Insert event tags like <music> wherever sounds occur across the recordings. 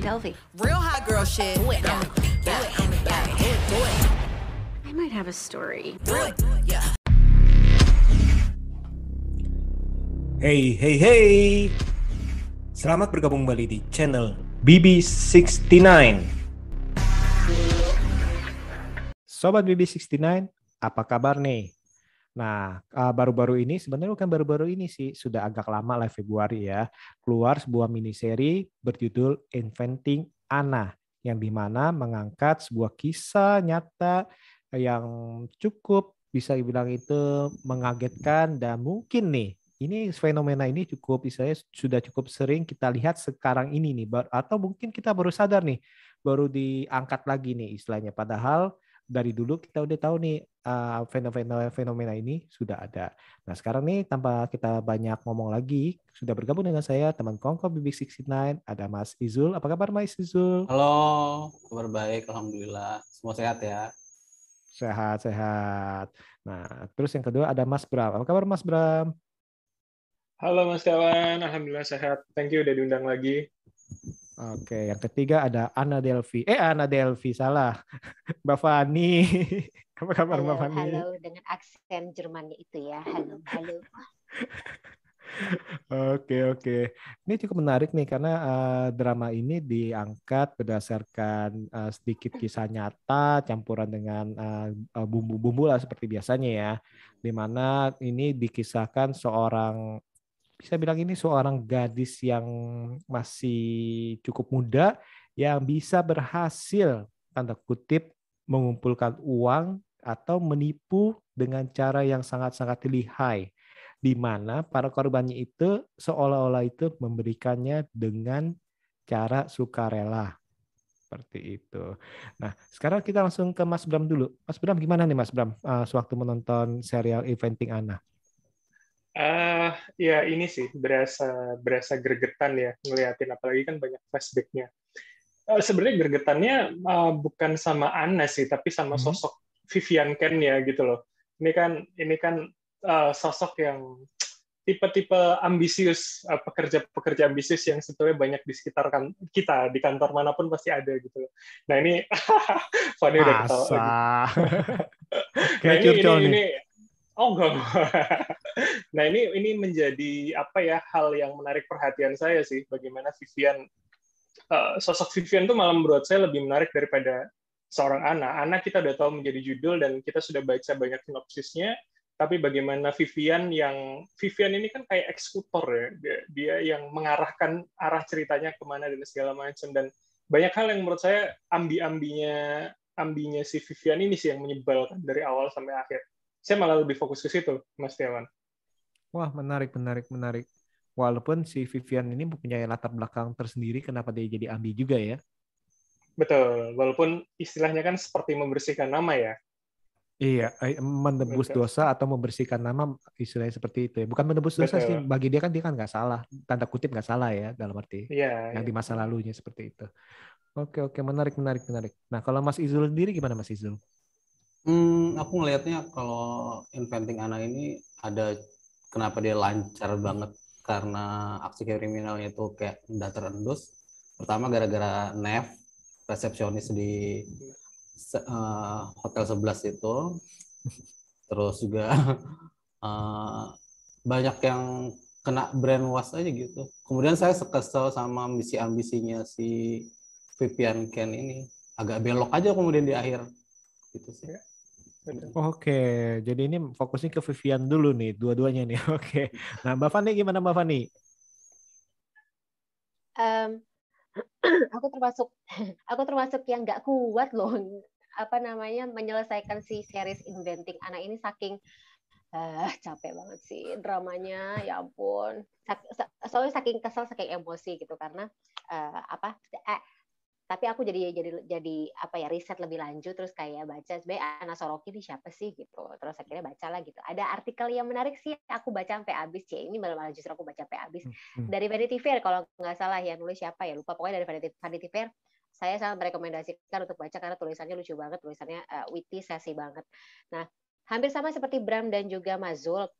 Delvey? Real hot girl shit. Do it, yeah. do it, yeah. do it, do it, do it, I might have a story. do it, yeah. Hey, hey, hey! Selamat bergabung kembali di channel BB69. Sobat BB69, apa kabar nih? Nah, eh, baru-baru ini sebenarnya bukan baru-baru ini sih, sudah agak lama lah Februari ya, keluar sebuah miniseri berjudul Inventing Anna yang di mana mengangkat sebuah kisah nyata yang cukup bisa dibilang itu mengagetkan dan mungkin nih ini fenomena ini cukup istilahnya sudah cukup sering kita lihat sekarang ini nih atau mungkin kita baru sadar nih baru diangkat lagi nih istilahnya. Padahal dari dulu kita udah tahu nih uh, fenomena fenomena ini sudah ada. Nah sekarang nih tanpa kita banyak ngomong lagi sudah bergabung dengan saya teman kongko BB69 ada Mas Izul. Apa kabar Mas Izul? Halo, kabar baik, alhamdulillah. Semua sehat ya. Sehat sehat. Nah terus yang kedua ada Mas Bram. Apa kabar Mas Bram? Halo Mas Tawan, Alhamdulillah sehat. Thank you udah diundang lagi. Oke, yang ketiga ada Ana Delvi. Eh, Ana Delvi, salah. <laughs> Mbak Fani. <laughs> Apa kabar Mbak Halo, Fani? halo dengan aksen Jermannya itu ya. Halo, halo. <laughs> Oke, oke. Ini cukup menarik nih karena eh, drama ini diangkat berdasarkan eh, sedikit kisah nyata campuran dengan eh, bumbu-bumbu lah seperti biasanya ya. Di mana ini dikisahkan seorang bisa bilang ini seorang gadis yang masih cukup muda yang bisa berhasil tanda kutip mengumpulkan uang atau menipu dengan cara yang sangat-sangat lihai di mana para korbannya itu seolah-olah itu memberikannya dengan cara sukarela seperti itu. Nah, sekarang kita langsung ke Mas Bram dulu. Mas Bram gimana nih Mas Bram uh, sewaktu menonton serial Eventing Anna? Ah, ya ini sih berasa berasa gregetan ya ngeliatin apalagi kan banyak flashbacknya. Eh, Sebenarnya gregetannya ah, bukan sama Anna sih, tapi sama Hmm. sosok Vivian Ken ya gitu loh. Ini kan ini kan ah, sosok yang tipe-tipe ambisius, pekerja-pekerja ambisius yang sebetulnya banyak di sekitar kan kita di kantor mana pun pasti ada gitu loh. Nah ini <laughs> Fanny udah ketawa. Masa? <laughs> Nah ini, ini, ini oh enggak. <laughs> nah ini ini menjadi apa ya hal yang menarik perhatian saya sih bagaimana Vivian eh, sosok Vivian tuh malah menurut saya lebih menarik daripada seorang Ana. Ana kita udah tahu menjadi judul dan kita sudah baca banyak sinopsisnya. Tapi bagaimana Vivian yang Vivian ini kan kayak eksekutor ya, dia, dia yang mengarahkan arah ceritanya ke mana dan segala macam dan banyak hal yang menurut saya ambi-ambinya ambinya si Vivian ini sih yang menyebalkan dari awal sampai akhir. Saya malah lebih fokus ke situ, Mas Tiawan. Wah, menarik, menarik, menarik. Walaupun si Vivian ini mempunyai latar belakang tersendiri kenapa dia jadi ambi juga ya. Betul, walaupun istilahnya kan seperti membersihkan nama ya. Iya, eh, menebus Betul. dosa atau membersihkan nama istilahnya seperti itu ya. Bukan menebus dosa Betul. sih, bagi dia kan dia kan nggak salah, tanda kutip nggak salah ya dalam arti Iya. yang iya. di masa lalunya seperti itu. Oke oke menarik menarik menarik. Nah kalau Mas Izul sendiri gimana Mas Izul? Hmm, aku ngelihatnya kalau Inventing Anna ini ada kenapa dia lancar banget karena aksi kriminalnya itu kayak udah terendus. Pertama gara-gara Nev, resepsionis di eh, hotel 11 itu. Terus juga <laughs> eh, banyak yang kena brainwash aja gitu. Kemudian saya kesel sama ambisi-ambisinya si Vivian Ken ini. Agak belok aja kemudian di akhir. Gitu sih. Oke, jadi ini fokusnya ke Vivian dulu nih, dua-duanya nih. <laughs> Oke. Nah Mbak Fani gimana Mbak Fani? Em, <clears throat> aku termasuk <clears throat> aku termasuk yang nggak kuat loh apa namanya menyelesaikan si series Inventing Anna ini saking ah capek banget sih dramanya ya ampun soalnya saking kesel saking emosi gitu karena eh, apa eh, tapi aku jadi jadi jadi apa ya riset lebih lanjut terus kayak baca sebenarnya Ana Soroki ini siapa sih? gitu. Terus akhirnya baca lah gitu. Ada artikel yang menarik sih aku baca sampai habis ya ini malah justru aku baca sampai habis. Hmm. dari Vanity Fair kalau nggak salah ya nulis siapa ya lupa. Pokoknya dari Vanity, Vanity Fair saya sangat merekomendasikan untuk baca karena tulisannya lucu banget tulisannya uh, witty sassy banget. Nah hampir sama seperti Bram dan juga Mazul.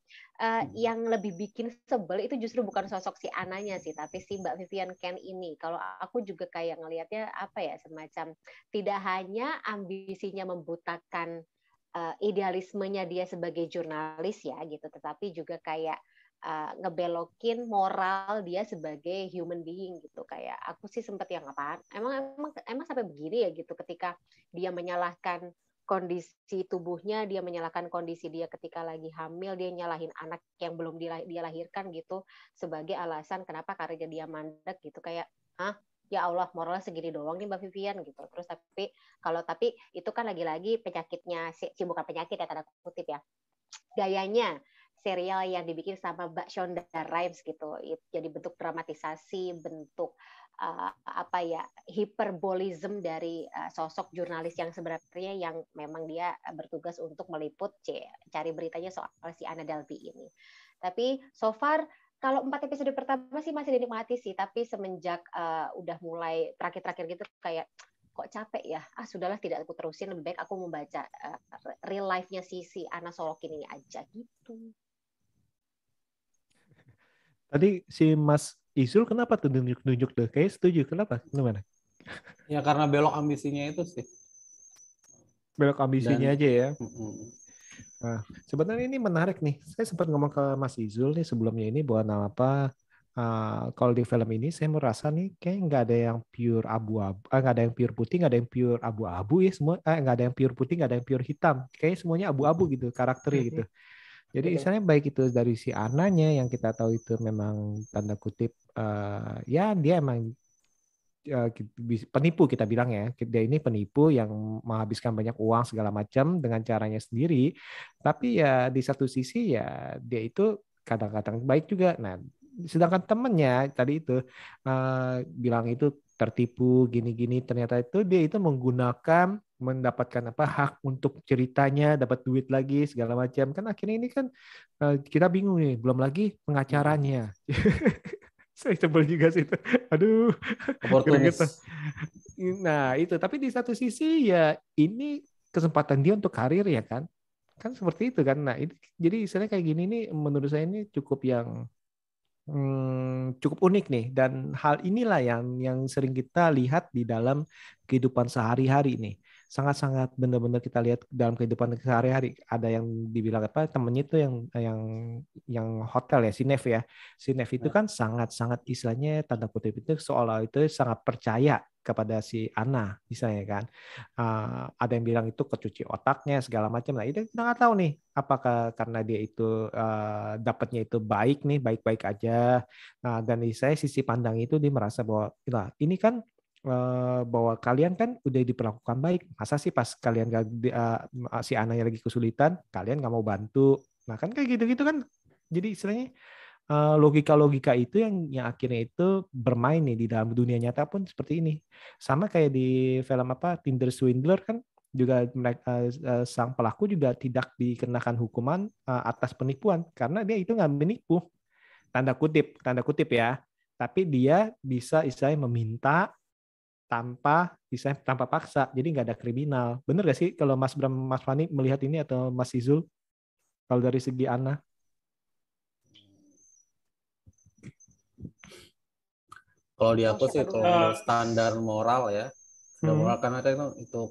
Uh, yang lebih bikin sebel itu justru bukan sosok si Ananya sih tapi si Mbak Vivian Ken ini. Kalau aku juga kayak ngelihatnya apa ya semacam tidak hanya ambisinya membutakan uh, idealismenya dia sebagai jurnalis ya gitu tetapi juga kayak uh, ngebelokin moral dia sebagai human being gitu. Kayak aku sih sempet yang apaan emang emang emang sampai begini ya gitu ketika dia menyalahkan kondisi tubuhnya dia menyalahkan kondisi dia ketika lagi hamil dia nyalahin anak yang belum dia, lahirkan gitu sebagai alasan kenapa karirnya dia mandek gitu. Kayak ah ya Allah moralnya segini doang nih Mbak Vivian gitu. Terus tapi kalau tapi itu kan lagi-lagi penyakitnya si si- bukan penyakit ya tanda kutip ya. Gayanya serial yang dibikin sama Mbak Shonda Rhimes gitu. It- jadi bentuk dramatisasi bentuk uh, apa ya hiperbolism dari uh, sosok jurnalis yang sebenarnya yang memang dia bertugas untuk meliput c cari beritanya soal si Anna Delvey ini. Tapi so far kalau empat episode pertama sih masih dinikmati sih tapi semenjak uh, udah mulai terakhir-terakhir gitu kayak kok capek ya? Ah sudahlah tidak aku terusin lebih baik aku membaca uh, real life-nya si si Anna Sorokin ini aja gitu. Tadi si Mas Isul kenapa tuh nunjuk-nunjuk tuh? Kayak setuju. Kenapa? Gimana? Ya karena belok ambisinya itu sih. Belok ambisinya Dan- aja ya. Nah, sebenarnya ini menarik nih. Saya sempat ngomong ke Mas Izul nih sebelumnya ini bahwa nama apa uh, kalau di film ini saya merasa nih kayak nggak ada yang pure abu-abu, ah, nggak ada yang pure putih, nggak ada yang pure abu-abu ya semua, eh, nggak ada yang pure putih, nggak ada yang pure hitam. Kayak semuanya abu-abu gitu karakternya gitu. Jadi Betul. misalnya baik itu dari si Ananya yang kita tahu itu memang tanda kutip eh, ya dia emang bis- penipu kita bilang ya. Dia ini penipu yang menghabiskan banyak uang segala macam dengan caranya sendiri. Tapi ya di satu sisi ya dia itu kadang-kadang baik juga. Nah sedangkan temennya tadi itu eh, bilang itu tertipu gini-gini ternyata itu dia itu menggunakan mendapatkan apa hak untuk ceritanya dapat duit lagi segala macam kan akhirnya ini kan eh, kita bingung nih belum lagi pengacaranya <laughs> saya sebel juga sih itu aduh. Gregetan. Nah, itu. Tapi di satu sisi ya ini kesempatan dia untuk karir ya kan. Kan seperti itu kan. Nah, ini jadi istilahnya kayak gini nih menurut saya ini cukup yang hmm, cukup unik nih dan hal inilah yang yang sering kita lihat di dalam kehidupan sehari-hari nih. Sangat-sangat benar-benar kita lihat dalam kehidupan sehari-hari. Ada yang dibilang apa temennya itu yang yang yang hotel ya, Sinef ya. Sinef itu kan sangat-sangat istilahnya tanda kutip itu seolah itu sangat percaya kepada si Ana misalnya kan Uh, ada yang bilang itu kecuci otaknya segala macam nah itu kita nggak tahu nih apakah karena dia itu uh, dapatnya itu baik nih baik-baik aja nah dan di saya sisi pandang itu dia merasa bahwa ini kan uh, bahwa kalian kan udah diperlakukan baik. Masa sih pas kalian gak di- uh, si Ananya lagi kesulitan kalian nggak mau bantu? Nah kan kayak gitu-gitu kan. Jadi istilahnya eh, logika-logika itu yang yang akhirnya itu bermain nih di dalam dunia nyata pun seperti ini. Sama kayak di film apa Tinder Swindler kan juga mereka eh, sang pelaku juga tidak dikenakan hukuman eh, atas penipuan. Karena dia itu nggak menipu. Tanda kutip tanda kutip ya. Tapi dia bisa istilahnya meminta tanpa bisa tanpa paksa. Jadi nggak ada kriminal. Bener gak sih kalau Mas Bram Mas Fani melihat ini atau Mas Izul? Kalau dari segi Ana? Kalau di aku sih kalau standar moral ya, standar Hmm. moral karena kan itu, itu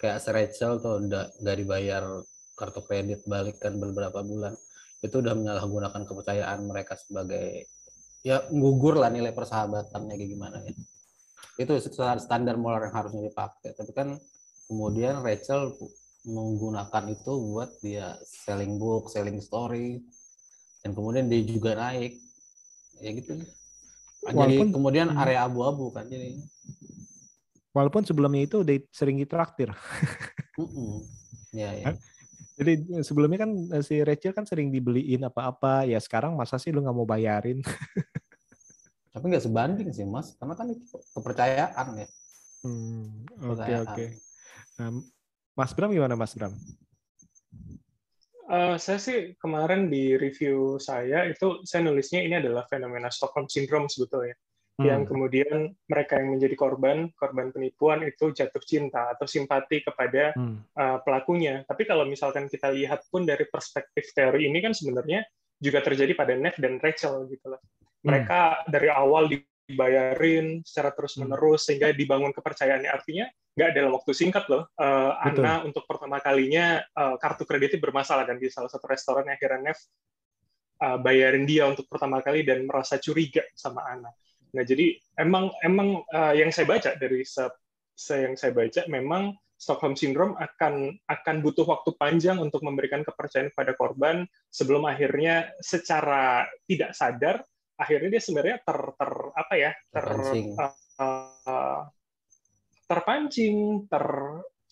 kayak Rachel tuh udah nggak dibayar kartu kredit balik kan beberapa bulan, itu udah menyalahgunakan kepercayaan mereka sebagai ya gugur lah nilai persahabatannya kayak gimana ya. Itu standar moral yang harusnya dipakai. Tapi kan kemudian Rachel menggunakan itu buat dia selling book, selling story, dan kemudian dia juga naik. Ya gitu. Jadi Walaupun- kemudian Hmm. area abu-abu kan jadi. Walaupun sebelumnya itu udah sering ditraktir. Ya, ya. Kan? Jadi sebelumnya kan eh, si Rachel kan sering dibeliin apa-apa. Ya sekarang masa sih lu nggak mau bayarin? <laughs> Tapi nggak sebanding sih, Mas. Karena kan itu kepercayaan ya. Hmm, Oke Kepercayaan. oke. Nah, Mas Bram gimana Mas Bram? Eh, saya sih kemarin di review saya itu saya nulisnya ini adalah fenomena Stockholm Syndrome sebetulnya. Yang Hmm. kemudian mereka yang menjadi korban, korban penipuan itu jatuh cinta atau simpati kepada Hmm. uh, pelakunya. Tapi kalau misalkan kita lihat pun dari perspektif teori ini kan sebenarnya juga terjadi pada Nev dan Rachel gitu loh. Mereka dari awal dibayarin secara terus-menerus sehingga dibangun kepercayaannya. Artinya nggak dalam waktu singkat loh. Uh, Betul. Untuk pertama kalinya uh, kartu kreditnya bermasalah kan di salah satu restoran yang akhirnya Nev uh, bayarin dia untuk pertama kali dan merasa curiga sama Anna. Nah, jadi emang emang uh, yang saya baca dari se, se- yang saya baca memang Stockholm Syndrome akan akan butuh waktu panjang untuk memberikan kepercayaan kepada korban sebelum akhirnya secara tidak sadar akhirnya dia sebenarnya ter, ter apa ya ter Terpancing. uh, terpancing ter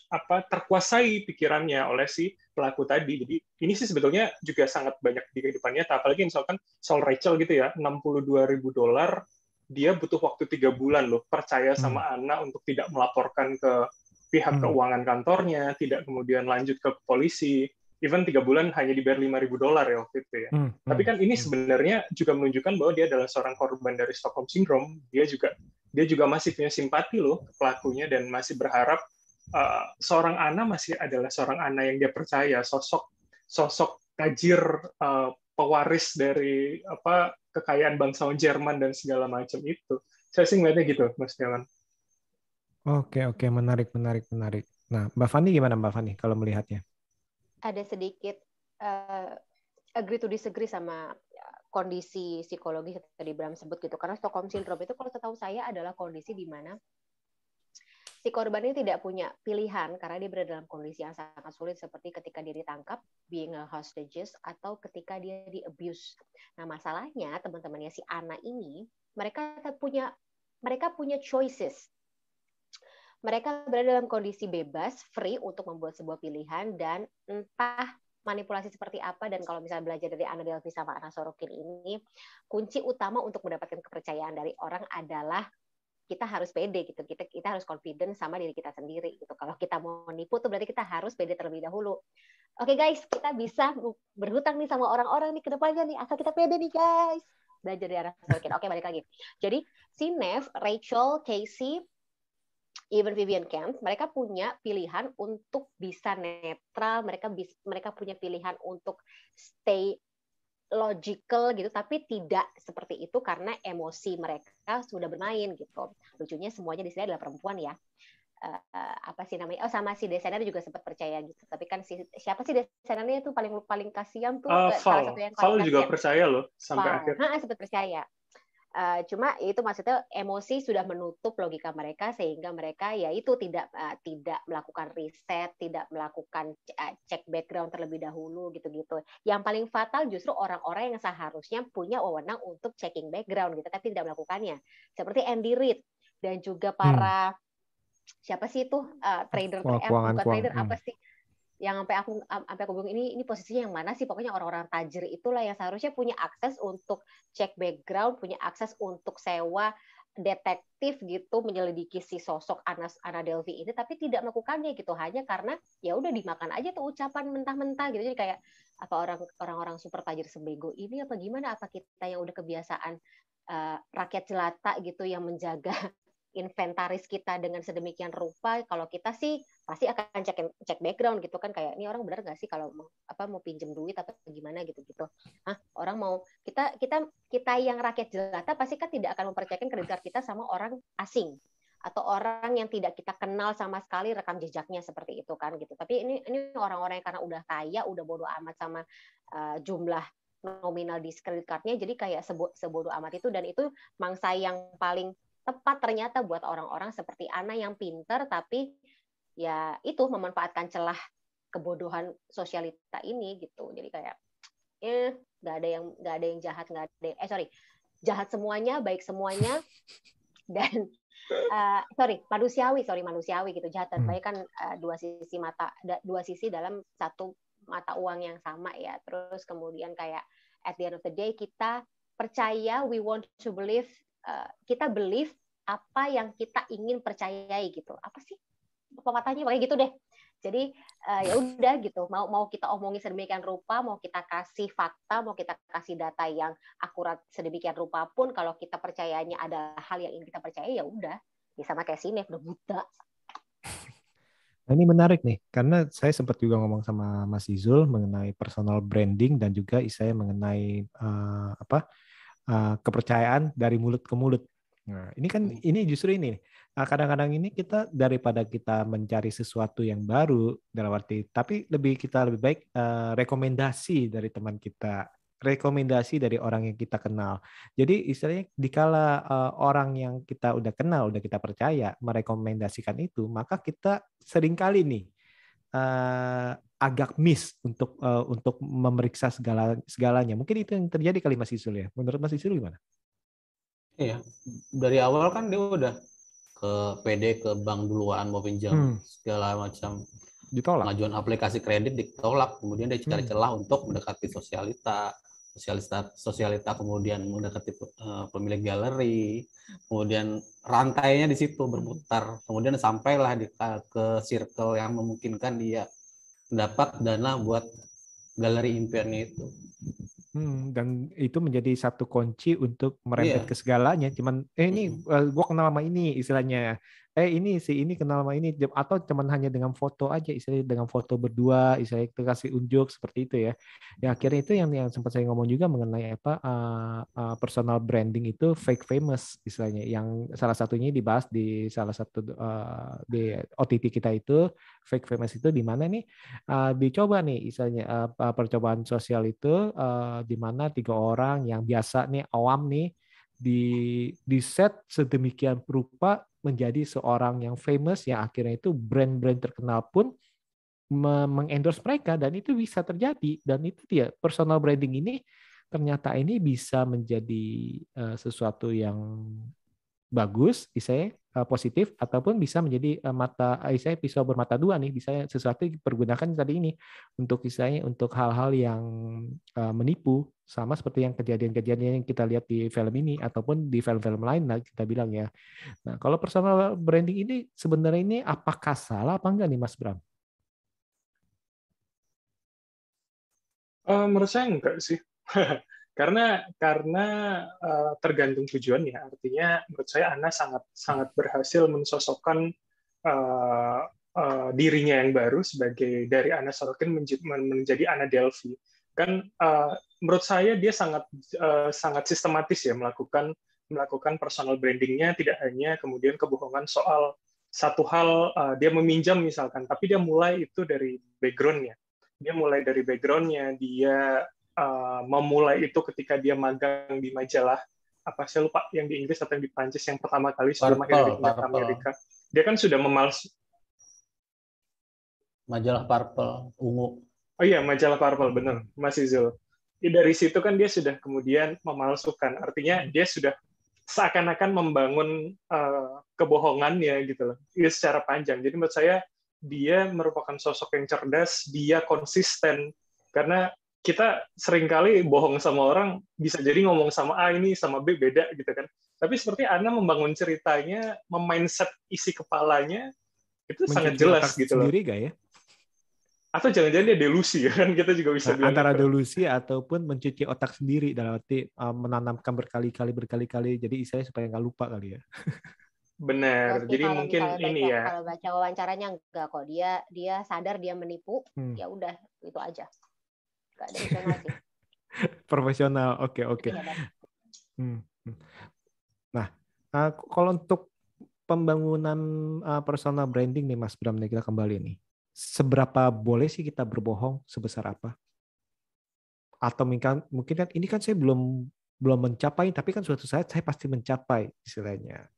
apa terkuasai pikirannya oleh si pelaku tadi. Jadi ini sih sebetulnya juga sangat banyak di kehidupan nyata. Apalagi misalkan soal Rachel gitu ya, 62 ribu dolar dia butuh waktu tiga bulan loh percaya sama Anna untuk tidak melaporkan ke pihak Hmm. keuangan kantornya, tidak kemudian lanjut ke polisi. Even tiga bulan hanya dibayar lima ribu dolar ya waktu itu ya. Hmm, Tapi hmm, kan ini hmm. sebenarnya juga menunjukkan bahwa dia adalah seorang korban dari Stockholm Syndrome. Dia juga dia juga masih punya simpati loh ke pelakunya dan masih berharap uh, seorang Ana masih adalah seorang Ana yang dia percaya, sosok sosok tajir uh, pewaris dari apa kekayaan bangsawan Jerman dan segala macam itu. Saya sih ngeliatnya gitu, Mas Jalan. Oke oke menarik menarik menarik. Nah Mbak Fani gimana Mbak Fani kalau melihatnya? Ada sedikit eh, agree to disagree sama ya, kondisi psikologis yang tadi Bram sebut gitu. Karena Stockholm Syndrome itu kalau setahu saya adalah kondisi di mana si korban ini tidak punya pilihan karena dia berada dalam kondisi yang sangat sulit seperti ketika dia ditangkap, being a hostages, atau ketika dia di abuse. Nah masalahnya teman-temannya si Ana ini mereka punya mereka punya choices mereka berada dalam kondisi bebas, free untuk membuat sebuah pilihan dan entah manipulasi seperti apa dan kalau misalnya belajar dari Anna Delvey sama Anna Sorokin ini, kunci utama untuk mendapatkan kepercayaan dari orang adalah kita harus pede gitu. Kita kita harus confident sama diri kita sendiri gitu. Kalau kita mau nipu tuh berarti kita harus pede terlebih dahulu. Oke guys, kita bisa berhutang nih sama orang-orang nih ke depannya nih asal kita pede nih guys. Belajar dari Sorokin. Oke, balik lagi. Jadi si Nev, Rachel, Casey, even Vivian Kent, mereka punya pilihan untuk bisa netral, mereka bis, mereka punya pilihan untuk stay logical gitu, tapi tidak seperti itu karena emosi mereka sudah bermain gitu. Lucunya semuanya di sini adalah perempuan ya. Uh, apa sih namanya? Oh sama si desainer juga sempat percaya gitu. Tapi kan si siapa sih desainernya itu paling paling kasihan tuh Uh, salah satu yang Val paling juga percaya loh sampai Val. akhir. Ha, sempat percaya. Uh, cuma itu maksudnya emosi sudah menutup logika mereka sehingga mereka ya itu tidak uh, tidak melakukan riset, tidak melakukan uh, cek background terlebih dahulu gitu-gitu. Yang paling fatal justru orang-orang yang seharusnya punya wewenang untuk checking background gitu tapi tidak melakukannya. Seperti Andy Reid dan juga para siapa sih itu uh, trader eh, bukan trader hmm. apa sih yang sampai aku sampai aku bingung ini ini posisinya yang mana sih? Pokoknya orang-orang tajir itulah yang seharusnya punya akses untuk cek background punya akses untuk sewa detektif gitu menyelidiki si sosok Anas Ana Delvi ini tapi tidak melakukannya gitu. Hanya karena ya udah dimakan aja tuh ucapan mentah-mentah gitu. Jadi kayak apa orang orang-orang super tajir sebego ini apa gimana? Apa kita yang udah kebiasaan uh, rakyat jelata gitu yang menjaga inventaris kita dengan sedemikian rupa kalau kita sih pasti akan cek cek background gitu kan kayak ini orang benar nggak sih kalau mau apa mau pinjem duit atau gimana? gitu gitu ah orang mau kita kita kita yang rakyat jelata pasti kan tidak akan mempercayakan kredit card kita sama orang asing atau orang yang tidak kita kenal sama sekali rekam jejaknya seperti itu kan gitu. Tapi ini ini orang-orang yang karena udah kaya udah bodoh amat sama uh, jumlah nominal di kredit cardnya jadi kayak sebo, sebodoh amat itu dan itu mangsa yang paling tepat ternyata buat orang-orang seperti Ana yang pinter tapi ya itu memanfaatkan celah kebodohan sosialita ini gitu. Jadi kayak eh nggak ada yang nggak ada yang jahat nggak ada yang, eh sorry jahat semuanya baik semuanya <laughs> dan uh, sorry manusiawi sorry manusiawi gitu. Jahat dan Hmm. baik kan uh, dua sisi mata dua sisi dalam satu mata uang yang sama ya. Terus kemudian kayak at the end of the day kita percaya we want to believe uh, kita believe apa yang kita ingin percayai gitu. Apa sih pepatahnya pakai gitu deh. Jadi uh, ya udah gitu. Mau mau kita omongin sedemikian rupa mau kita kasih fakta mau kita kasih data yang akurat sedemikian rupa pun kalau kita percayanya ada hal yang ingin kita percaya ya udah. Ya sama kayak sini udah buta. Nah, ini menarik nih, karena saya sempat juga ngomong sama Mas Izul mengenai personal branding dan juga saya mengenai eh, apa eh, kepercayaan dari mulut ke mulut. Nah, ini kan ini justru ini. Nah, kadang-kadang ini kita daripada kita mencari sesuatu yang baru dalam arti, tapi lebih kita lebih baik eh, rekomendasi dari teman kita, rekomendasi dari orang yang kita kenal. Jadi istilahnya dikala eh, orang yang kita udah kenal, udah kita percaya merekomendasikan itu, maka kita sering kali nih agak miss untuk eh, untuk memeriksa segala segalanya. Mungkin itu yang terjadi kali Mas Isul ya. Menurut Mas Isul gimana? Iya, dari awal kan dia udah ke PD ke bank duluan mau pinjam Hmm. segala macam Ditolak. pengajuan aplikasi kredit ditolak kemudian dia cari Hmm. celah untuk mendekati sosialita sosialita sosialita kemudian mendekati eh, pemilik galeri kemudian rantainya di situ berputar kemudian sampailah di, ke circle yang memungkinkan dia dapat dana buat galeri impiannya itu Hmm, dan itu menjadi satu kunci untuk merembet Iya. ke segalanya. Cuman, eh ini eh, gua kenal sama ini istilahnya. Eh ini si ini kenal sama ini atau cuman hanya dengan foto aja istilahnya dengan foto berdua istilahnya kasih unjuk seperti itu ya. Ya akhirnya itu yang yang sempat saya ngomong juga mengenai apa eh, eh, personal branding itu fake famous istilahnya yang salah satunya dibahas di salah satu eh, di OTT kita itu fake famous itu di mana nih eh, dicoba nih istilahnya eh, percobaan sosial itu eh, di mana tiga orang yang biasa nih awam nih di di set sedemikian rupa menjadi seorang yang famous yang akhirnya itu brand-brand terkenal pun me- mengendorse mereka dan itu bisa terjadi. Dan itu dia personal branding ini ternyata ini bisa menjadi eh, sesuatu yang bagus, eh, positif ataupun bisa menjadi eh, mata eh, istilahnya pisau bermata dua nih, bisa sesuatu dipergunakan tadi ini untuk istilahnya untuk hal-hal yang eh, menipu sama seperti yang kejadian-kejadian yang kita lihat di film ini ataupun di film-film lain lah kita bilang ya. Nah, kalau personal branding ini sebenarnya ini apakah salah apa enggak nih Mas Bram? Eh, menurut saya enggak sih. <laughs> karena karena eh, tergantung tujuannya. Artinya menurut saya Ana sangat sangat berhasil mensosokkan eh, eh, dirinya yang baru sebagai dari Ana Sorokin menjadi, menjadi Ana Delphi. Kan eh, menurut saya dia sangat eh, sangat sistematis ya melakukan melakukan personal brandingnya tidak hanya kemudian kebohongan soal satu hal eh, dia meminjam misalkan, tapi dia mulai itu dari backgroundnya dia mulai dari backgroundnya dia uh, memulai itu ketika dia magang di majalah apa saya lupa yang di Inggris atau yang di Prancis yang pertama kali sebelum akhirnya pindah ke Purple. Amerika. Dia kan sudah memals majalah Purple ungu. Oh iya majalah Purple bener Mas Izul. Ya, dari situ kan dia sudah kemudian memalsukan. Artinya dia sudah seakan-akan membangun uh, kebohongannya gitu loh. Ya, secara panjang. Jadi menurut saya dia merupakan sosok yang cerdas, dia konsisten. Karena kita sering kali bohong sama orang, bisa jadi ngomong sama A ini sama B beda gitu kan. Tapi seperti Ana membangun ceritanya, memindset isi kepalanya, itu sangat Mencuci jelas gitu loh. sendiri gak ya? Atau jangan-jangan dia delusi <laughs> ya kan, kita juga bisa Nah, bilang antara itu. delusi ataupun mencuci otak sendiri dalam arti uh, menanamkan berkali-kali berkali-kali jadi istilahnya supaya nggak lupa kali ya. Benar, jadi kalau mungkin ini baca- ya, Kalau baca wawancaranya enggak kok. Dia dia sadar dia menipu, Hmm. ya udah itu aja. Ada. <laughs> Profesional, oke oke. Iya, Dan. Hmm. hmm. Nah, uh, kalau untuk pembangunan uh, personal branding nih Mas Bram nih kita kembali nih. Seberapa boleh sih kita berbohong sebesar apa? Atau mungkin mungkin kan ini kan saya belum belum mencapai tapi kan suatu saat saya pasti mencapai istilahnya.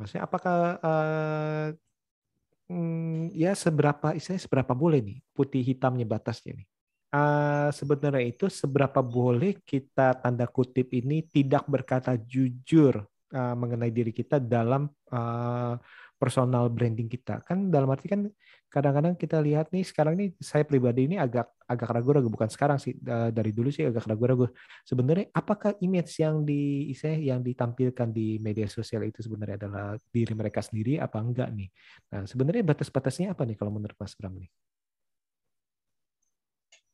Maksudnya apakah uh, hmm, ya seberapa istilahnya seberapa boleh nih putih hitamnya batasnya nih? Uh, sebenarnya itu seberapa boleh kita tanda kutip ini tidak berkata jujur uh, mengenai diri kita dalam uh, personal branding kita. Kan dalam arti kan kadang-kadang kita lihat nih sekarang nih saya pribadi ini agak agak ragu-ragu bukan sekarang sih dari dulu sih agak ragu-ragu. Sebenarnya apakah image yang di yang ditampilkan di media sosial itu sebenarnya adalah diri mereka sendiri apa enggak nih? Nah, sebenarnya batas-batasnya apa nih kalau menurut Mas Bram nih?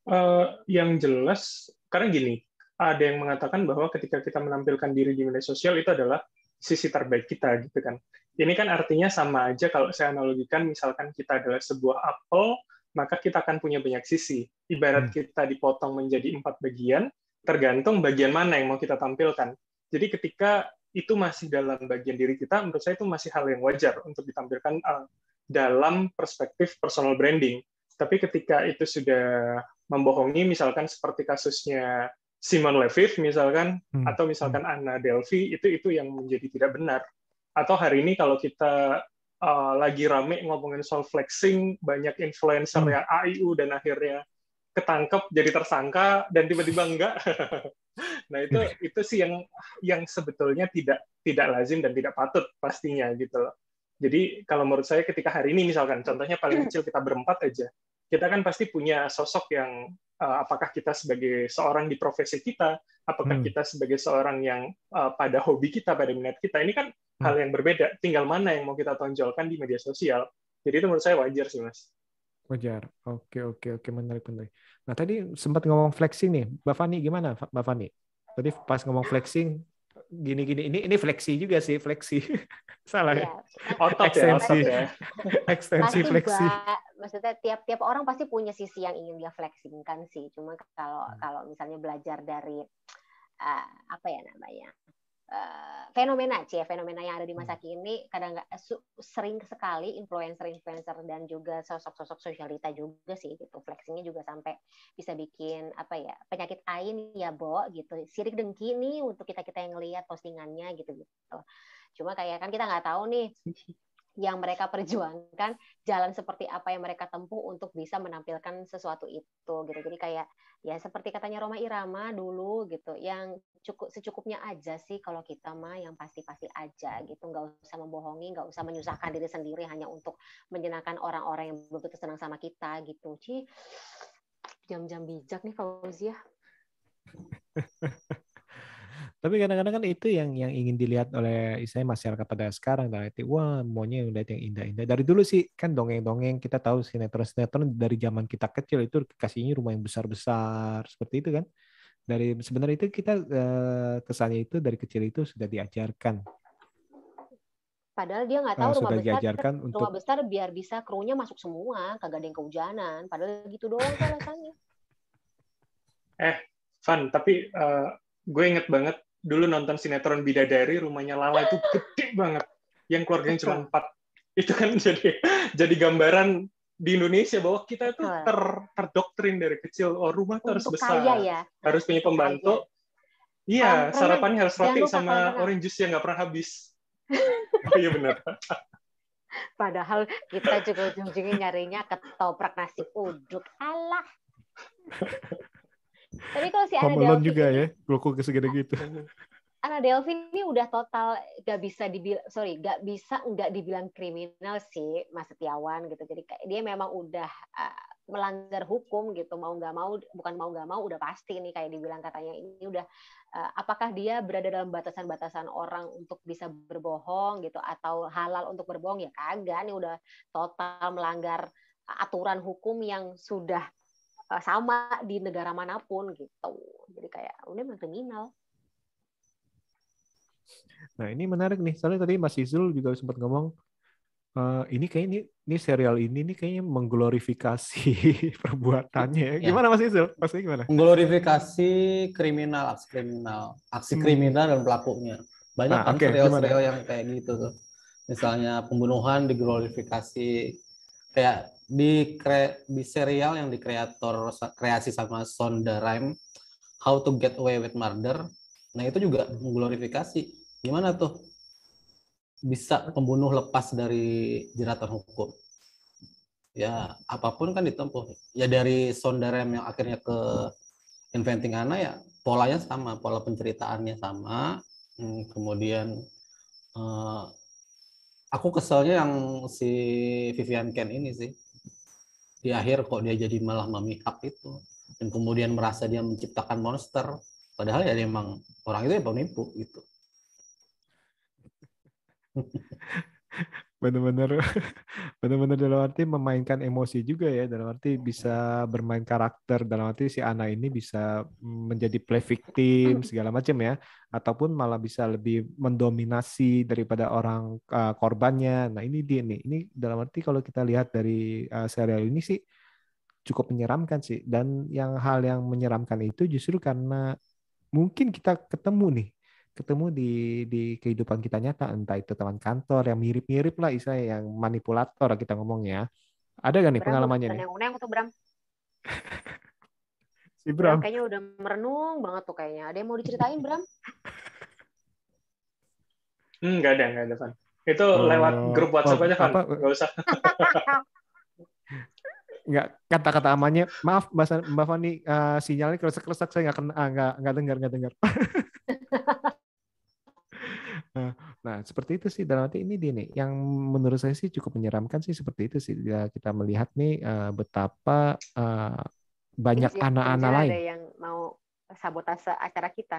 Uh, yang jelas karena gini, ada yang mengatakan bahwa ketika kita menampilkan diri di media sosial itu adalah sisi terbaik kita gitu kan. Ini kan artinya sama aja kalau saya analogikan misalkan kita adalah sebuah apel, maka kita akan punya banyak sisi. Ibarat hmm. kita dipotong menjadi empat bagian, tergantung bagian mana yang mau kita tampilkan. Jadi ketika itu masih dalam bagian diri kita, menurut saya itu masih hal yang wajar untuk ditampilkan uh, dalam perspektif personal branding. Tapi ketika itu sudah membohongi, misalkan seperti kasusnya Simon Leviv misalkan, hmm. atau misalkan hmm. Anna Delphi, itu itu yang menjadi tidak benar atau hari ini kalau kita uh, lagi rame ngomongin soal flexing, banyak influencer hmm. yang AIU dan akhirnya ketangkep jadi tersangka dan tiba-tiba enggak. <laughs> nah itu hmm. itu sih yang yang sebetulnya tidak tidak lazim dan tidak patut pastinya gitu loh. Jadi kalau menurut saya ketika hari ini misalkan contohnya paling <laughs> kecil kita berempat aja, kita kan pasti punya sosok yang uh, apakah kita sebagai seorang di profesi kita, apakah hmm. kita sebagai seorang yang uh, pada hobi kita, pada minat kita, ini kan hmm. hal yang berbeda. Tinggal mana yang mau kita tonjolkan di media sosial. Jadi itu menurut saya wajar sih, Mas. Wajar. Oke, oke, oke. Menarik, menarik. Nah, tadi sempat ngomong flexing nih. Mbak Fani, gimana, Mbak Fani? Tadi pas ngomong flexing, gini-gini. Ini ini fleksi juga sih, fleksi. <laughs> Salah ya. ya. Otot ekstensi. Ya, ekstensi <laughs> fleksi. maksudnya tiap-tiap orang pasti punya sisi yang ingin dia flexingkan sih. Cuma kalau hmm. kalau misalnya belajar dari uh, apa ya namanya? Uh, fenomena sih fenomena yang ada di masa hmm. kini kadang nggak sering sekali influencer-influencer dan juga sosok-sosok sosialita juga sih gitu. Flexingnya juga sampai bisa bikin apa ya penyakit ain ya bo gitu. Sirik dengki nih untuk kita kita yang ngelihat postingannya gitu gitu. Cuma kayak kan kita nggak tahu nih yang mereka perjuangkan jalan seperti apa yang mereka tempuh untuk bisa menampilkan sesuatu itu gitu. Jadi kayak ya seperti katanya Roma Irama dulu gitu yang cukup secukupnya aja sih kalau kita mah yang pasti-pasti aja gitu. Nggak usah membohongi nggak usah menyusahkan diri sendiri hanya untuk menyenangkan orang-orang yang belum tentu senang sama kita gitu. Ci jam-jam bijak nih Fauzia <laughs> Tapi kadang-kadang kan itu yang yang ingin dilihat oleh saya masyarakat pada sekarang. Berarti wah maunya udah yang indah-indah. Dari dulu sih kan dongeng-dongeng kita tahu sinetron-sinetron dari zaman kita kecil itu kasihnya rumah yang besar-besar seperti itu kan. Dari sebenarnya itu kita eh, kesannya itu dari kecil itu sudah diajarkan. Padahal dia nggak tahu uh, rumah besar, diajarkan rumah untuk... besar biar bisa krunya masuk semua, kagak ada yang kehujanan. Padahal gitu doang alasannya. Eh, Van, tapi uh, gue inget banget dulu nonton sinetron Bidadari rumahnya Lala itu gede banget. Yang keluarganya cuma empat. Itu kan <laughs> jadi jadi gambaran di Indonesia bahwa kita itu ter, terdoktrin dari kecil. Oh rumah tuh harus besar. ya. harus punya pembantu. Iya sarapannya harus roti sama orange juice yang nggak pernah habis. Oh <laughs> iya benar. Padahal kita juga ujung-ujungnya nyarinya ketoprak nasi uduk. Alah <laughs> tapi kalau si Ana Delvin juga ya, gloko segede gitu. Ana Delvin ini udah total gak bisa dibilang, sorry, gak bisa nggak dibilang kriminal sih, Mas Setiawan gitu. Jadi kayak dia memang udah uh, melanggar hukum gitu, mau nggak mau, bukan mau nggak mau, udah pasti nih kayak dibilang katanya ini udah, uh, apakah dia berada dalam batasan-batasan orang untuk bisa berbohong gitu, atau halal untuk berbohong ya kagak nih udah total melanggar aturan hukum yang sudah Eh, sama di negara mana pun gitu. Jadi kayak udah memang kriminal. Nah ini menarik nih, soalnya tadi Mas Izul juga sempat ngomong uh, ini kayak ini, ini serial ini nih kayaknya mengglorifikasi <laughs> perbuatannya. Ya. Gimana Mas Izul? Maksudnya gimana? Mengglorifikasi kriminal, aksi kriminal, aksi hmm. kriminal dan pelakunya. Banyak nah, kan okay. serial-serial yang kayak gitu tuh. Misalnya pembunuhan diglorifikasi kayak di kre, di serial yang di kreator kreasi sama Sonda Rhimes How to Get Away with Murder. Nah itu juga mengglorifikasi. Gimana tuh? Bisa pembunuh lepas dari jeratan hukum. Ya apa pun kan ditempuh. Ya dari Sonda Rhimes yang akhirnya ke Inventing Anna ya polanya sama pola penceritaannya sama. Hmm, kemudian Eh, aku keselnya yang si Vivian Ken ini sih di akhir kok dia jadi malah memihak itu. Dan kemudian merasa dia menciptakan monster. Padahal ya dia emang orang itu ya penipu gitu. Benar-benar benar-benar dalam arti memainkan emosi juga ya dalam arti bisa bermain karakter dalam arti si Ana ini bisa menjadi play victim segala macam ya ataupun malah bisa lebih mendominasi daripada orang uh, korbannya. Nah ini dia nih. Ini dalam arti kalau kita lihat dari uh, serial ini sih cukup menyeramkan sih. Dan yang hal yang menyeramkan itu justru karena mungkin kita ketemu nih ketemu di di kehidupan kita nyata entah itu teman kantor yang mirip-mirip lah istilahnya yang manipulator kita ngomongnya ada gak nih Bram, pengalamannya nih Uneng tuh Bram. <laughs> si Bram Bram kayaknya udah merenung banget tuh kayaknya. Ada yang mau diceritain Bram? <laughs> Hmm, nggak ada, nggak ada, Van. Itu Oh, lewat grup WhatsApp oh, aja, Van. apa? Nggak usah. <laughs> nggak kata-kata amannya maaf Mbak, Mbak Fani eh, sinyalnya keresak-keresak saya nggak kena ah, nggak nggak dengar nggak dengar Nah, nah, seperti itu sih. Dalam arti ini dia nih yang menurut saya sih cukup menyeramkan sih seperti itu sih. Ya, kita melihat nih eh, betapa eh, banyak anak-anak lain. Ada yang mau sabotase acara kita.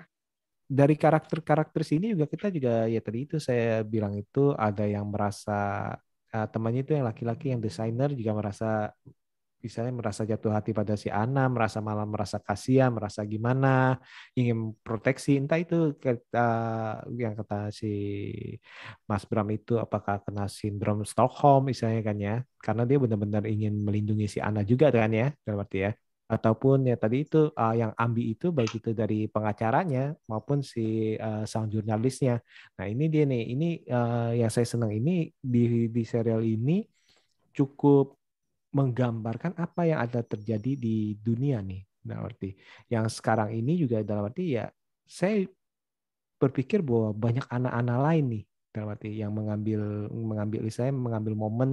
dari karakter-karakter sini juga kita juga ya tadi itu saya bilang itu ada yang merasa eh, temannya itu yang laki-laki yang desainer juga merasa misalnya merasa jatuh hati pada si Ana, merasa malah merasa kasihan, merasa gimana, ingin proteksi, entah itu kata yang kata si Mas Bram itu apakah kena sindrom Stockholm misalnya kan ya, karena dia benar-benar ingin melindungi si Ana juga kan ya, dalam arti ya ataupun ya tadi itu uh, yang ambi itu baik itu dari pengacaranya maupun si uh, sang jurnalisnya. Nah ini dia nih, ini uh, yang saya senang ini di di serial ini cukup menggambarkan apa yang ada terjadi di dunia nih. Dalam arti yang sekarang ini juga dalam arti ya saya berpikir bahwa banyak anak-anak lain nih dalam arti yang mengambil mengambil saya mengambil momen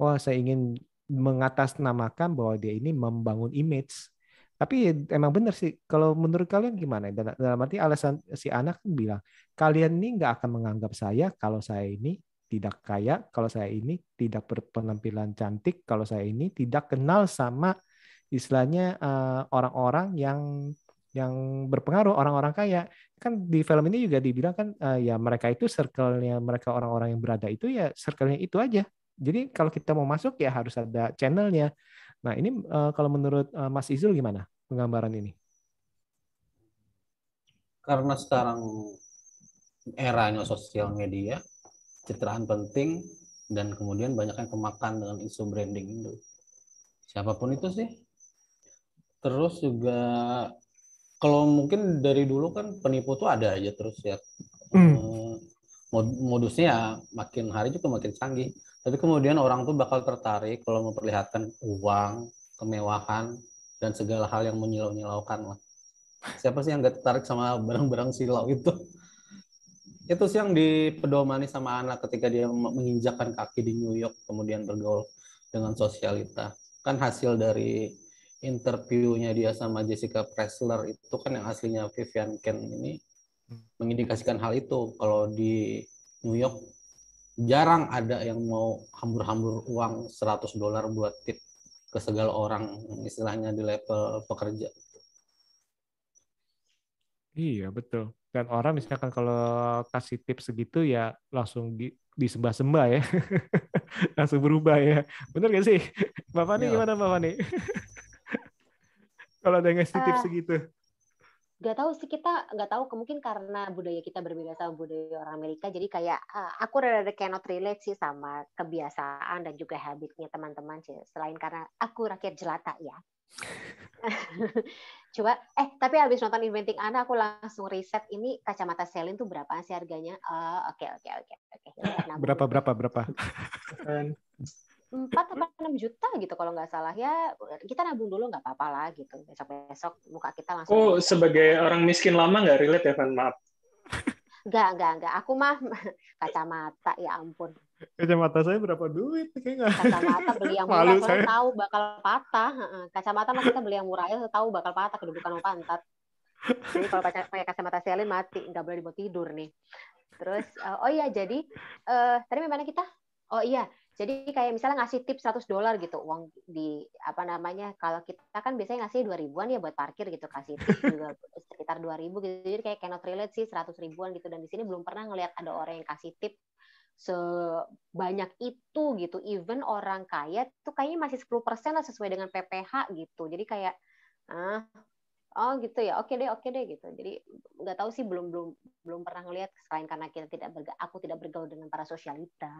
wah saya ingin mengatasnamakan bahwa dia ini membangun image. Tapi emang benar sih, kalau menurut kalian gimana? Dalam, arti alasan si anak bilang, kalian ini nggak akan menganggap saya kalau saya ini tidak kaya, kalau saya ini tidak berpenampilan cantik, kalau saya ini tidak kenal sama istilahnya eh, orang-orang yang yang berpengaruh, orang-orang kaya. Kan di film ini juga dibilang kan eh, ya mereka itu circle-nya mereka orang-orang yang berada itu ya circle-nya itu aja. Jadi kalau kita mau masuk ya harus ada channelnya. Nah ini uh, kalau menurut uh, Mas Izul gimana penggambaran ini? karena sekarang eranya sosial media citraan penting dan kemudian banyak yang kemakan dengan isu branding itu. Siapa pun itu sih. Terus juga kalau mungkin dari dulu kan penipu tuh ada aja terus ya. Hmm. Eh, mod- modusnya ya makin hari juga makin canggih. Tapi kemudian orang tuh bakal tertarik kalau memperlihatkan uang kemewahan dan segala hal yang menyilau-nyilaukan lah. Siapa sih yang gak tertarik sama barang-barang silau itu itu sih yang dipedomani sama anak ketika dia menginjakkan kaki di New York kemudian bergaul dengan sosialita. Kan hasil dari interviewnya dia sama Jessica Pressler itu kan yang aslinya Vivian Ken ini mengindikasikan hal itu. Kalau di New York jarang ada yang mau hambur-hambur uang 100 dolar buat tip ke segala orang istilahnya di level pekerja. Iya betul. Dan orang misalkan kalau kasih tips segitu ya langsung di disembah-sembah ya, <laughs> langsung berubah ya. Bener gak sih, Mbak Fani Iya. gimana Mbak Fani? <laughs> kalau ada yang ngasih tips Ah. segitu, Gak tahu sih kita nggak tahu mungkin karena budaya kita berbeda sama budaya orang Amerika jadi kayak ah, aku rada cannot relate sih sama kebiasaan dan juga habitnya teman-teman sih selain karena aku rakyat jelata ya <laughs> coba eh tapi habis nonton Inventing Anna aku langsung riset ini kacamata Celine tuh berapaan sih harganya oh oke oke oke oke berapa berapa berapa? Kan. empat apa enam juta gitu kalau nggak salah ya kita nabung dulu nggak apa-apa lah gitu besok besok muka kita langsung Oh, sebagai orang miskin lama nggak relate ya, Van? Maaf. nggak nggak nggak aku mah <laughs> kacamata ya ampun Kacamata saya berapa duit? Kayak nggak. kacamata beli <laughs> yang murah saya. tahu bakal patah kacamata mah kita beli yang murah ya tahu bakal patah kedudukan sama pantat Jadi kalau pakai pakai kacamata selin mati, nggak boleh dibawa tidur nih. Terus eh, oh iya jadi eh tadi mana kita? Oh iya, jadi kayak misalnya ngasih tip 100 dolar gitu uang di apa namanya kalau kita kan biasanya ngasih 2 ribuan ya buat parkir gitu kasih tip juga sekitar 2 ribu gitu jadi kayak cannot relate sih 100 ribuan gitu dan di sini belum pernah ngelihat ada orang yang kasih tip sebanyak itu gitu. Even orang kaya tuh kayaknya masih 10% lah sesuai dengan PPH gitu. Jadi kayak ah oh gitu ya oke deh oke deh gitu. Jadi nggak tahu sih belum belum belum pernah ngelihat selain karena kita tidak berga, aku tidak bergaul dengan para sosialita.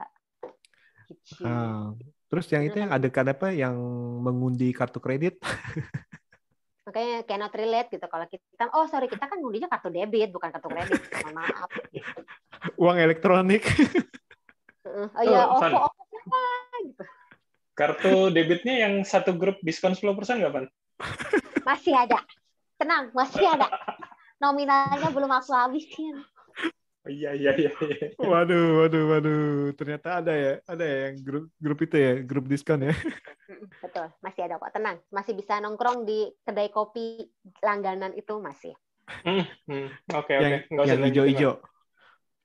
Gitu. Ah, terus yang itu yang ada kan apa yang mengundi kartu kredit? <laughs> Makanya cannot relate gitu. Kalau kita oh sorry kita kan ngundinya kartu debit bukan kartu kredit. Mohon maaf. Gitu. <laughs> uang elektronik <laughs> Heeh. oh iya Oh, OVO Van. OVO siapa gitu Kartu debitnya yang satu grup diskon 10% nggak, Pan? masih ada tenang masih ada nominalnya belum aku habisin Oh, iya, iya, iya. iya. waduh waduh waduh ternyata ada ya ada ya yang grup grup itu ya grup diskon ya betul masih ada kok tenang masih bisa nongkrong di kedai kopi langganan itu masih Hmm, hmm. Oke, oke. yang Nggak usah yang hijau-hijau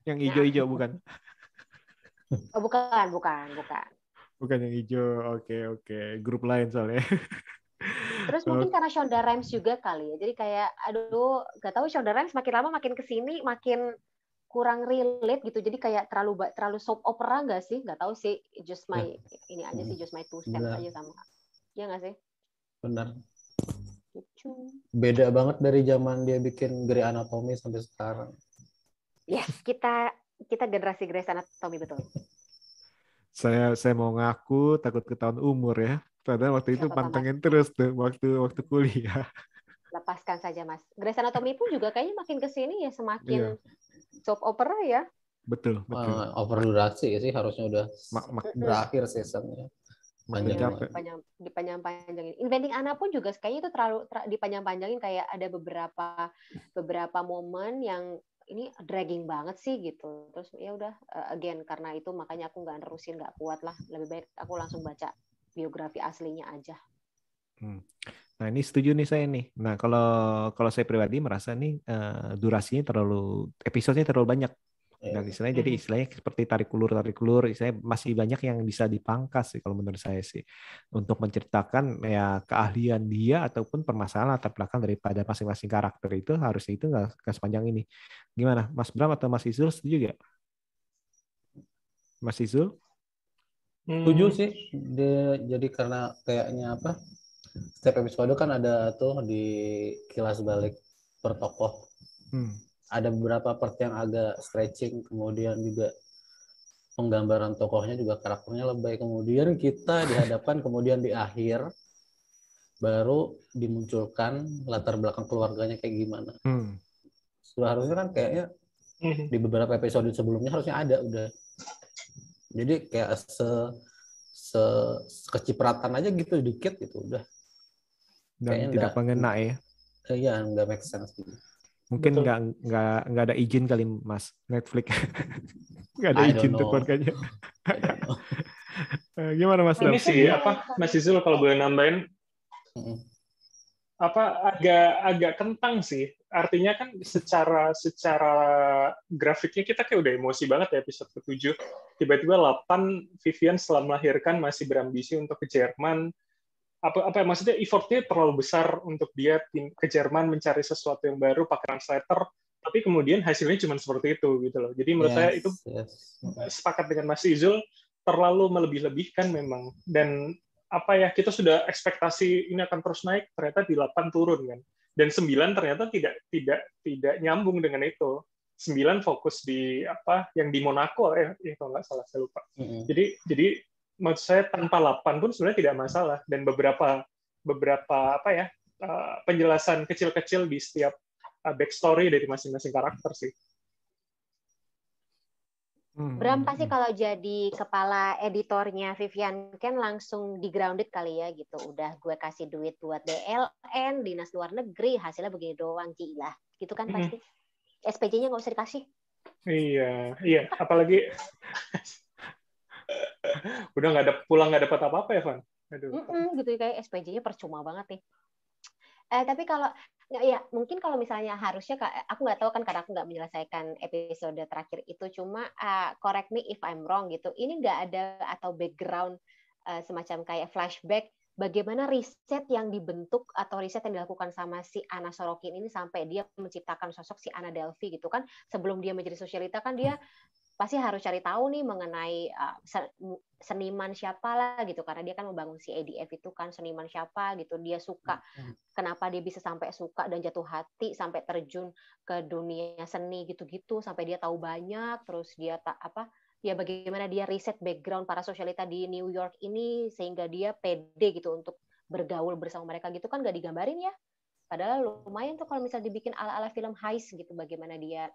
yang hijau-hijau bukan <laughs> oh bukan bukan bukan bukan yang hijau oke oke grup lain soalnya Terus mungkin <laughs> karena Shonda Rhimes juga kali ya. Jadi kayak aduh, gak tahu Shonda Rhimes makin lama makin ke sini makin kurang relate gitu. Jadi kayak terlalu terlalu soap opera nggak sih? Nggak tahu sih. Just my ini aja sih, just my two cents Benar. aja sama. Iya nggak sih? Benar. Gitu. Beda banget dari zaman dia bikin Grey Anatomy sampai sekarang. Yes, kita kita generasi Grey's Anatomy betul. saya saya mau ngaku takut ketahuan umur ya padahal waktu itu pantengin terus tuh waktu waktu kuliah Lepaskan saja Mas. Grey's Anatomy pun juga kayaknya makin ke sini ya Iya. semakin soap opera ya. betul betul Eh, over durasi sih harusnya udah Mak- mak- berakhir seasonnya. Iya. Panjang dipanjang dipanjang-panjangin. Inventing Anna pun juga kayaknya itu terlalu ter- dipanjang-panjangin kayak ada beberapa beberapa momen yang ini dragging banget sih gitu. Terus ya udah uh, again karena itu makanya aku nggak nerusin nggak kuat lah. Lebih baik aku langsung baca biografi aslinya aja. Nah ini setuju nih saya nih. Nah kalau kalau saya pribadi merasa nih eh, durasinya terlalu episodenya terlalu banyak. Iya. Dan istilahnya jadi istilahnya seperti tarik ulur tarik ulur. Istilahnya masih banyak yang bisa dipangkas sih kalau menurut saya sih untuk menceritakan ya keahlian dia ataupun permasalahan latar belakang daripada masing-masing karakter itu harusnya itu nggak sepanjang ini. Gimana, Mas Bram atau Mas Izul setuju gak? Mas Izul? Hmm, Setuju sih. Dia, jadi karena kayaknya apa? Setiap episode kan ada tuh di kilas balik per tokoh. Hmm. Ada beberapa part yang agak stretching, kemudian juga penggambaran tokohnya juga karakternya lebay. Kemudian kita dihadapkan kemudian di akhir baru dimunculkan latar belakang keluarganya kayak gimana. Hmm. Seharusnya kan kayaknya hmm. di beberapa episode sebelumnya harusnya ada udah. Jadi kayak se se kecipratan aja gitu dikit gitu udah. Dan Kayaknya tidak nggak- mengena ya. Iya nggak make sense gitu. Mungkin nggak nggak nggak ada izin kali Mas Netflix. <laughs> nggak ada I izin tuh keluarganya. <laughs> Eh, Gimana Mas? Ini sih apa Mas Izul kalau boleh nambahin apa agak agak kentang sih. Artinya kan secara secara grafiknya kita kayak udah emosi banget ya episode ke-7. Tiba-tiba 8 Vivian setelah melahirkan masih berambisi untuk ke Jerman. Apa apa maksudnya effortnya terlalu besar untuk dia ke Jerman mencari sesuatu yang baru pakai translator, tapi kemudian hasilnya cuma seperti itu gitu loh. Jadi menurut saya Yes, itu yes. sepakat dengan Mas Izul terlalu melebih-lebihkan memang dan apa ya kita sudah ekspektasi ini akan terus naik ternyata di 8 turun kan dan 9 ternyata tidak tidak tidak nyambung dengan itu 9 fokus di apa yang di Monaco ya, ya kalau nggak salah saya lupa Mm-mm. jadi jadi maksud saya tanpa 8 pun sebenarnya tidak masalah dan beberapa beberapa apa ya eh, penjelasan kecil-kecil di setiap eh, backstory dari masing-masing karakter sih Hmm, Bram pasti kalau jadi kepala editornya Vivian kan langsung di grounded kali ya gitu. Udah gue kasih duit buat DLN, dinas luar negeri, hasilnya begini doang, gila. Gitu kan pasti. SPJ-nya nggak usah dikasih. Iya, iya. Apalagi <laughs> udah nggak ada pulang nggak dapat apa-apa ya, Van. Aduh. Mm-mm, gitu kayak SPJ-nya percuma banget nih. Eh, tapi kalau nggak ya mungkin kalau misalnya harusnya Kak, aku nggak tahu kan karena aku nggak menyelesaikan episode terakhir itu cuma uh, correct me if I'm wrong gitu ini nggak ada atau background uh, semacam kayak flashback bagaimana riset yang dibentuk atau riset yang dilakukan sama si Ana Sorokin ini sampai dia menciptakan sosok si Ana Delphi gitu kan sebelum dia menjadi sosialita kan dia pasti harus cari tahu nih mengenai uh, seniman siapa lah gitu. Karena dia kan membangun si ADF itu kan seniman siapa gitu. Dia suka. Hmm. kenapa dia bisa sampai suka dan jatuh hati sampai terjun ke dunia seni gitu-gitu. Sampai dia tahu banyak terus dia tak apa ya bagaimana dia riset background para sosialita di New York ini sehingga dia pede gitu untuk bergaul bersama mereka gitu. Kan gak digambarin ya. Padahal lumayan tuh kalau misalnya dibikin ala-ala film heist gitu bagaimana dia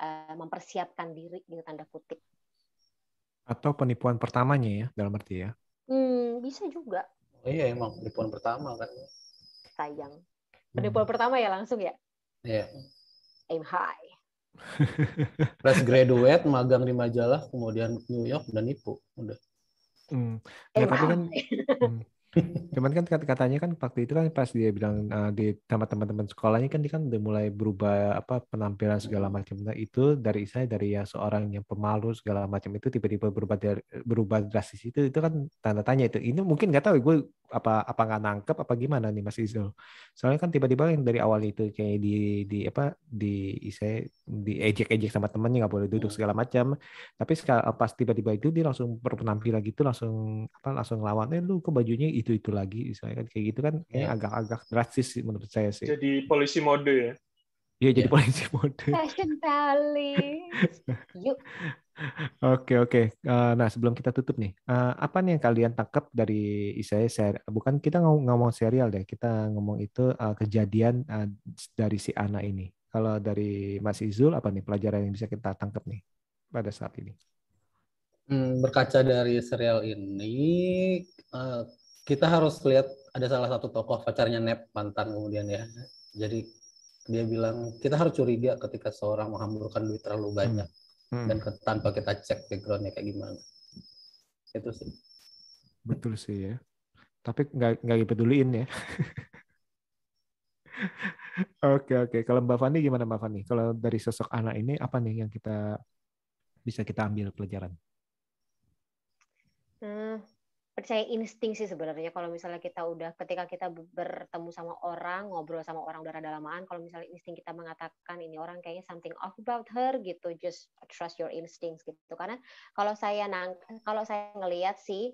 uh, mempersiapkan diri gitu tanda kutip. Atau penipuan pertamanya ya dalam arti ya? Hmm, bisa juga. Oh iya emang penipuan pertama kan. Sayang. Penipuan hmm. pertama ya langsung ya? Iya. Aim high. <laughs> Fresh graduate, magang di majalah, kemudian New York dan nipu, udah. Hmm. Ya, tapi kan hmm. <laughs> Cuman kan katanya kan waktu itu kan pas dia bilang uh, di sama teman-teman sekolahnya kan dia kan udah mulai berubah apa penampilan segala hmm. macam. Nah itu dari saya dari yang seorang yang pemalu segala macam itu tiba-tiba berubah dari, berubah drastis itu itu kan tanda tanya itu. Ini mungkin nggak tahu gue apa apa nggak nangkep apa gimana nih Mas Izul. Soalnya kan tiba-tiba yang dari awal itu kayak di di apa di saya di ejek-ejek sama temannya nggak boleh duduk hmm. segala macam. Tapi pas tiba-tiba itu dia langsung berpenampilan gitu langsung apa langsung lawan eh lu ke bajunya itu itu lagi misalnya kan kayak gitu kan kayak yeah. agak-agak drastis sih menurut saya sih jadi polisi mode ya Iya jadi yeah. polisi mode. Fashion police. <laughs> Yuk. Oke oke. Eh, nah sebelum kita tutup nih, eh, apa nih yang kalian tangkap dari saya ser bukan kita ngomong, ngomong serial deh, kita ngomong itu uh, kejadian uh, dari si Ana ini. Kalau dari Mas Izul apa nih pelajaran yang bisa kita tangkap nih pada saat ini? Hmm, berkaca dari serial ini, uh, kita harus lihat ada salah satu tokoh pacarnya Nep mantan kemudian ya. Jadi dia bilang kita harus curiga ketika seorang menghamburkan duit terlalu banyak hmm. Hmm. dan tanpa kita cek backgroundnya kayak gimana. Itu sih. Betul sih ya. Tapi nggak nggak dipeduliin ya. <laughs> Oke oke. Kalau Mbak Fani gimana Mbak Fani? Kalau dari sosok anak ini apa nih yang kita bisa kita ambil pelajaran? Hmm, percaya insting sih sebenarnya. Kalau misalnya kita udah ketika kita bertemu sama orang ngobrol sama orang udah rada lamaan kalau misalnya insting kita mengatakan ini orang kayaknya something off about her gitu just trust your instincts gitu. Karena kalau saya nang kalau saya ngelihat sih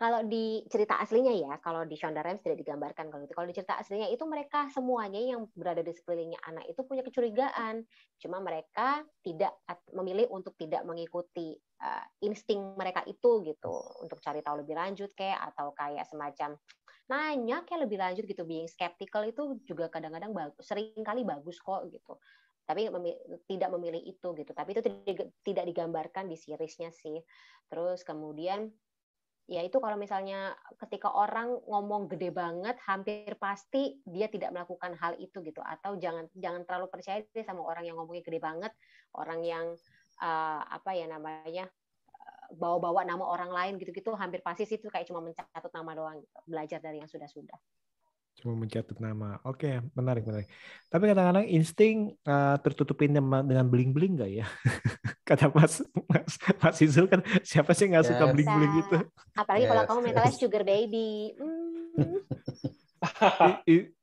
kalau di cerita aslinya ya, kalau di Shonda Rhimes tidak digambarkan kalau itu. Kalau di cerita aslinya itu mereka semuanya yang berada di sekelilingnya anak itu punya kecurigaan. Cuma mereka tidak memilih untuk tidak mengikuti uh, insting mereka itu gitu untuk cari tahu lebih lanjut kayak atau kayak semacam nanya kayak lebih lanjut gitu. Being skeptical itu juga kadang-kadang sering kali bagus kok gitu tapi tidak memilih itu gitu tapi itu tidak digambarkan di seriesnya sih terus kemudian ya itu kalau misalnya ketika orang ngomong gede banget hampir pasti dia tidak melakukan hal itu gitu atau jangan jangan terlalu percaya deh sama orang yang ngomongnya gede banget orang yang uh, apa ya namanya eh, bawa-bawa nama orang lain gitu-gitu hampir pasti sih itu kayak cuma mencatat nama doang gitu. belajar dari yang sudah-sudah Cuma mencatat nama. Oke, menarik menarik. Tapi kadang-kadang insting uh, tertutupin dengan bling-bling nggak ya? <laughs> Kata Mas Mas Mas Izul kan siapa sih nggak suka bling-bling gitu? Apalagi yes, kalau kamu mentalnya sugar baby. Mm.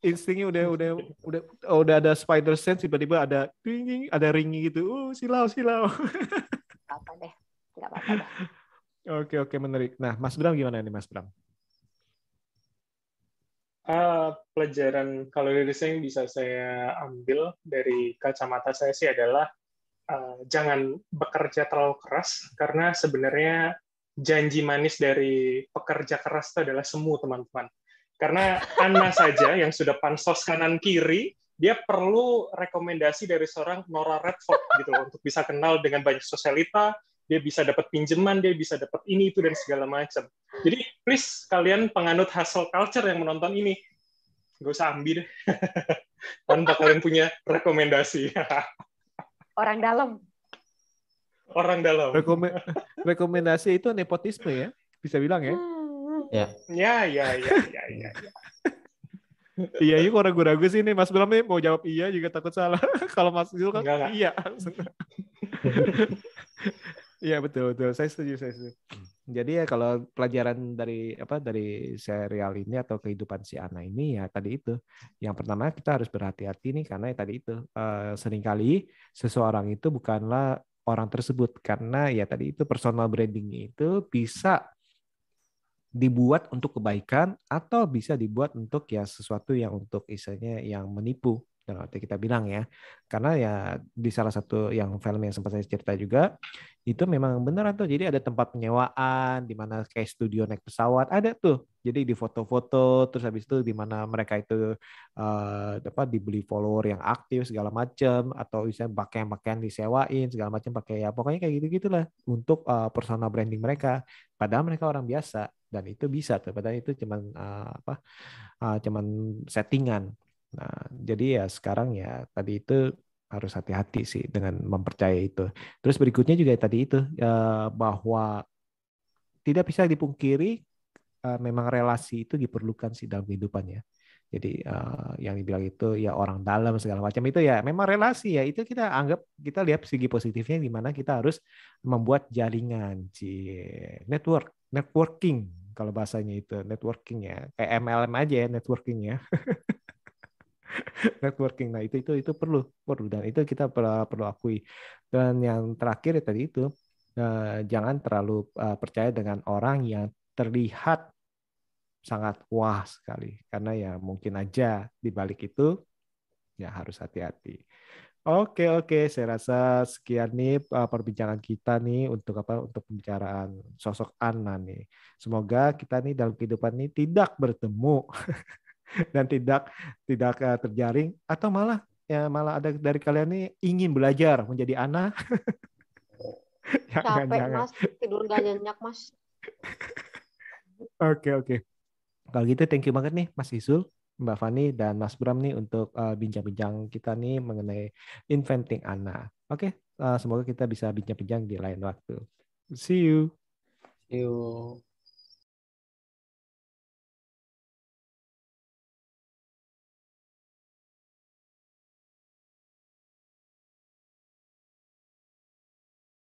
instingnya udah udah udah oh, udah ada spider sense tiba-tiba ada ring ada ring gitu. Uh, silau silau. apa deh. Enggak apa-apa. Oke oke menarik. Nah, Mas Bram gimana nih Mas Bram? Uh, pelajaran kalau dari saya yang bisa saya ambil dari kacamata saya sih adalah uh, jangan bekerja terlalu keras karena sebenarnya janji manis dari pekerja keras itu adalah semu teman-teman. Karena Anna <laughs> saja yang sudah pansos kanan kiri, dia perlu rekomendasi dari seorang Nora Redford gitu loh, untuk bisa kenal dengan banyak sosialita, dia bisa dapat pinjaman, dia bisa dapat ini itu dan segala macam. Jadi please kalian penganut hustle culture yang menonton ini, gak usah ambil deh. Tanpa kalian punya rekomendasi. <laughs> Orang dalam. Orang dalam. Rekom rekomendasi itu nepotisme ya, bisa bilang ya? Ya. Ya, ya, ya, ya, ya. <laughs> iya, ini kok ragu-ragu sih nih Mas Bram nih mau jawab iya juga takut salah. <laughs> Kalau Mas Zul kan Enggak, enggak. iya. Iya betul betul. Saya setuju saya setuju. Jadi ya kalau pelajaran dari apa dari serial ini atau kehidupan si Ana ini ya tadi itu. Yang pertama kita harus berhati-hati nih karena ya tadi itu eh, sering kali seseorang itu bukanlah orang tersebut karena ya tadi itu personal branding itu bisa dibuat untuk kebaikan atau bisa dibuat untuk ya sesuatu yang untuk istilahnya yang menipu dan waktu kita bilang ya. Karena ya di salah satu yang film yang sempat saya cerita juga itu memang beneran tuh. Jadi ada tempat penyewaan di mana kayak studio naik pesawat ada tuh. Jadi di foto-foto terus habis itu di mana mereka itu apa dibeli follower yang aktif segala macam atau misalnya pakaian-pakaian disewain segala macam pakai ya pokoknya kayak gitu gitulah untuk eh, personal branding mereka. Padahal mereka orang biasa dan itu bisa tuh. Padahal itu cuman eh, apa eh, cuman settingan Nah, jadi ya sekarang ya tadi itu harus hati-hati sih dengan mempercayai itu. Terus berikutnya juga tadi itu ya, bahwa tidak bisa dipungkiri eh, memang relasi itu diperlukan sih dalam kehidupannya. Jadi eh, yang dibilang itu ya orang dalam segala macam itu ya memang relasi ya itu kita anggap kita lihat segi positifnya di mana kita harus membuat jaringan si network networking kalau bahasanya itu networking ya kayak MLM aja ya networking ya. <laughs> <laughs> networking. Nah, itu itu itu perlu perlu dan itu kita perlu, perlu akui. Dan yang terakhir ya tadi itu eh, jangan terlalu eh, percaya dengan orang yang terlihat sangat wah sekali karena ya mungkin aja di balik itu ya harus hati-hati. Oke oke, saya rasa sekian nih eh, perbincangan kita nih untuk apa untuk pembicaraan sosok Anna nih. Semoga kita nih dalam kehidupan ini tidak bertemu <laughs> <laughs> dan tidak tidak eh, terjaring. Atau malah ya malah ada dari kalian nih ingin belajar menjadi anak. <laughs> Jangan Capek jangan. Mas, tidur gak nyenyak mas. oke oke. Kalau gitu thank you banget nih Mas Isul Mbak Fani dan Mas Bram nih untuk eh, bincang-bincang kita nih mengenai inventing Ana oke eh, semoga kita bisa bincang-bincang di lain waktu. See you. Yuk.